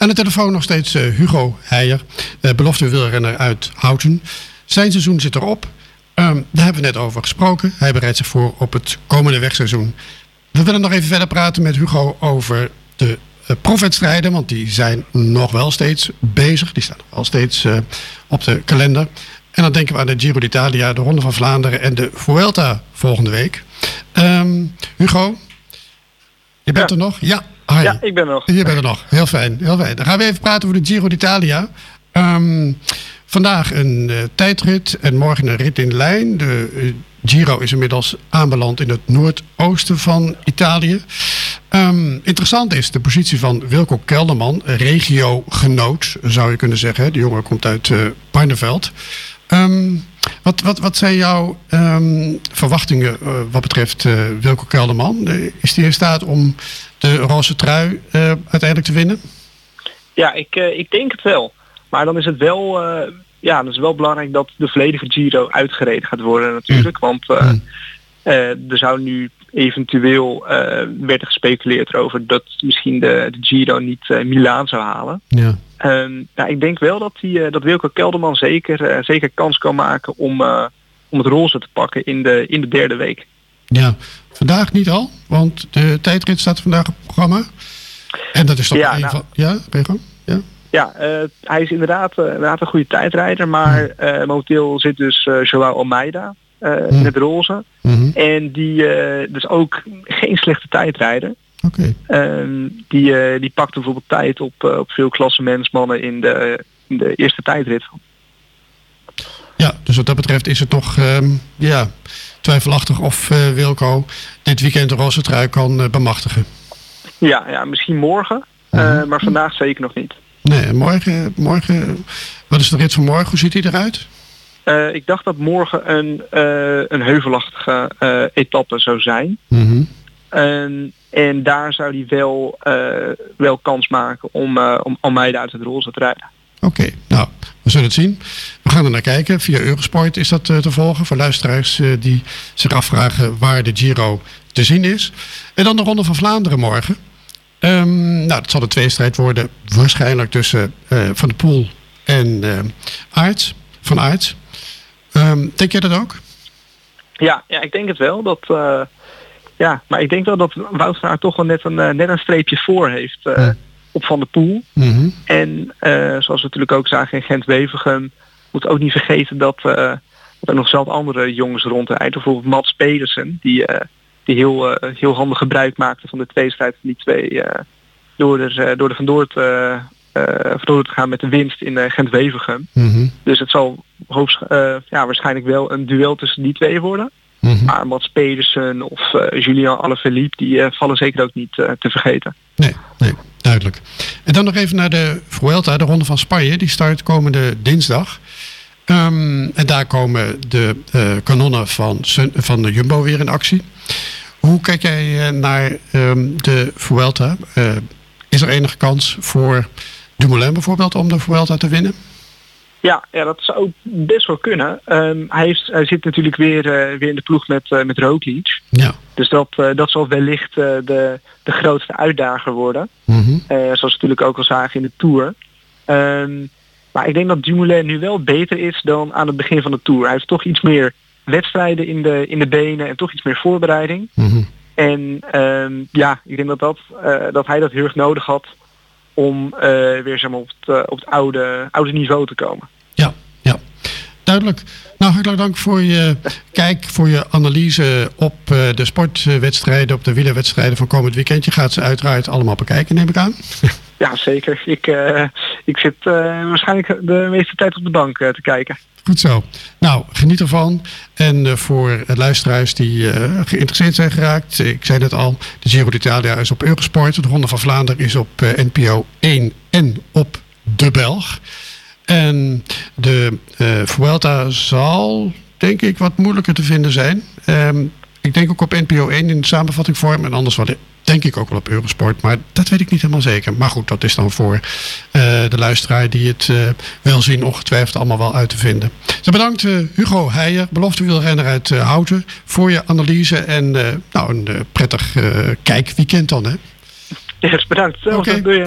Aan de telefoon nog steeds uh, Hugo Heijer, uh, belofte wielrenner uit Houten. Zijn seizoen zit erop. Um, daar hebben we net over gesproken. Hij bereidt zich voor op het komende wegseizoen. We willen nog even verder praten met Hugo over de uh, profwedstrijden. Want die zijn nog wel steeds bezig. Die staan nog wel steeds op de kalender. En dan denken we aan de Giro d'Italia, de Ronde van Vlaanderen en de Vuelta volgende week. Um, Hugo, je bent ja. er nog? Ja. Hi. Ja, ik ben er nog. Je bent er nog. Heel fijn. Heel fijn. Dan gaan we even praten over de Giro d'Italia. Um, vandaag een uh, tijdrit en morgen een rit in lijn. De uh, Giro is inmiddels aanbeland in het noordoosten van Italië. Um, interessant is de positie van Wilco Kelderman, regiogenoot zou je kunnen zeggen. De jongen komt uit uh, Barneveld. Um, wat, wat, wat zijn jouw um, verwachtingen uh, wat betreft uh, Wilco Kelderman? is hij in staat om de roze trui uh, uiteindelijk te winnen? Ja, ik, ik denk het wel. Maar dan is het wel, ja, dan is wel belangrijk dat de volledige Giro uitgereden gaat worden natuurlijk. Mm. Want mm. er zou nu eventueel werd gespeculeerd over dat misschien de, de Giro niet Milaan zou halen. Ja. Um, nou, ik denk wel dat, die, uh, dat Wilco Kelderman zeker, uh, zeker kans kan maken om, uh, om het roze te pakken in de, in de derde week. Ja, vandaag niet al, want de tijdrit staat vandaag op het programma. En dat is toch ja, een nou, van... Ja, Rego? Ja, ja hij is inderdaad, inderdaad een goede tijdrijder, maar ja. momenteel zit dus Joao Almeida Mhm. in het roze. Mm-hmm. En die dus ook geen slechte tijdrijder. Oké. Okay. Um, die, uh, die pakte bijvoorbeeld tijd op, uh, op veel klassementsmannen in de, in de eerste tijdrit. Ja, dus wat dat betreft is het nog um, ja, twijfelachtig of uh, Wilco dit weekend de roze trui kan bemachtigen. Ja, ja, misschien morgen, Mhm. maar vandaag zeker nog niet. Nee, morgen, morgen, wat is de rit van morgen? Hoe ziet hij eruit? Uh, ik dacht dat morgen een, uh, een heuvelachtige uh, etappe zou zijn. Mm-hmm. En, en daar zou hij wel, wel kans maken om, om Almeida uit het roze te rijden. Oké, okay, nou, we zullen het zien. We gaan er naar kijken. Via Eurosport is dat te volgen voor luisteraars die zich afvragen waar de Giro te zien is. En dan de Ronde van Vlaanderen morgen. Um, nou, dat zal de tweestrijd worden waarschijnlijk tussen Van der Poel en Aerts, van Aerts. Um, denk jij dat ook? Ja, ja, ik denk het wel. Dat, uh, ja, maar ik denk wel dat Aert toch wel net een, uh, net een streepje voor heeft ja. op Van der Poel. Mm-hmm. En zoals we natuurlijk ook zagen in Gent-Wevergem, moet ook niet vergeten dat, dat er nog zelf andere jongens rondrijden. Bijvoorbeeld Mats Pedersen, die, die heel, heel handig gebruik maakte van de tweestrijd van die twee door er, door er vandoor te, uh, vandoor te gaan met de winst in uh, Gent-Wevergem. Mm-hmm. Dus het zal uh, ja, waarschijnlijk wel een duel tussen die twee worden. Mm-hmm. Maar Mats Pedersen of uh, Julian Alaphilippe, die uh, vallen zeker ook niet te vergeten. Nee, nee, duidelijk. En dan nog even naar de Vuelta, de Ronde van Spanje. Die start komende dinsdag. Um, en daar komen de kanonnen van, van de Jumbo weer in actie. Hoe kijk jij naar um, de Vuelta? is er enige kans voor Dumoulin bijvoorbeeld om de Vuelta te winnen? Ja, ja dat zou best wel kunnen. Um, hij, heeft, hij zit natuurlijk weer, uh, weer in de ploeg met, uh, met Roglic. Ja. Dus dat, uh, dat zal wellicht de, de grootste uitdager worden. Mm-hmm. zoals we natuurlijk ook al zagen in de Tour. Um, maar ik denk dat Dumoulin nu wel beter is dan aan het begin van de Tour. Hij heeft toch iets meer wedstrijden in de, in de benen en toch iets meer voorbereiding. Mm-hmm. En um, ja, ik denk dat, dat, dat hij dat heel erg nodig had om uh, weer zeg maar, op, het, uh, op het oude, oude niveau te komen. Ja, ja. Duidelijk. Nou, hartelijk dank voor je kijk, voor je analyse op uh, de sportwedstrijden, op de wielerwedstrijden van komend weekend. Je gaat ze uiteraard allemaal bekijken, neem ik aan. Ja, zeker. Ik, ik zit waarschijnlijk de meeste tijd op de bank te kijken. Goed zo. Nou, geniet ervan. En uh, voor luisteraars die geïnteresseerd zijn geraakt, ik zei het al, de Giro d'Italia is op Eurosport. De Ronde van Vlaanderen is op NPO 1 en op De Belg. En de Vuelta zal, denk ik, wat moeilijker te vinden zijn. Um, ik denk ook op NPO 1 in de samenvatting vorm. En anders wel, denk ik ook wel op Eurosport. Maar dat weet ik niet helemaal zeker. Maar goed, dat is dan voor uh, de luisteraar die het uh, wil zien ongetwijfeld allemaal wel uit te vinden. Dus bedankt uh, Hugo Heijer, belofte wielrenner uit Houten, voor je analyse. En nou, een prettig kijkweekend dan. Hè? Yes, bedankt. Oké, okay.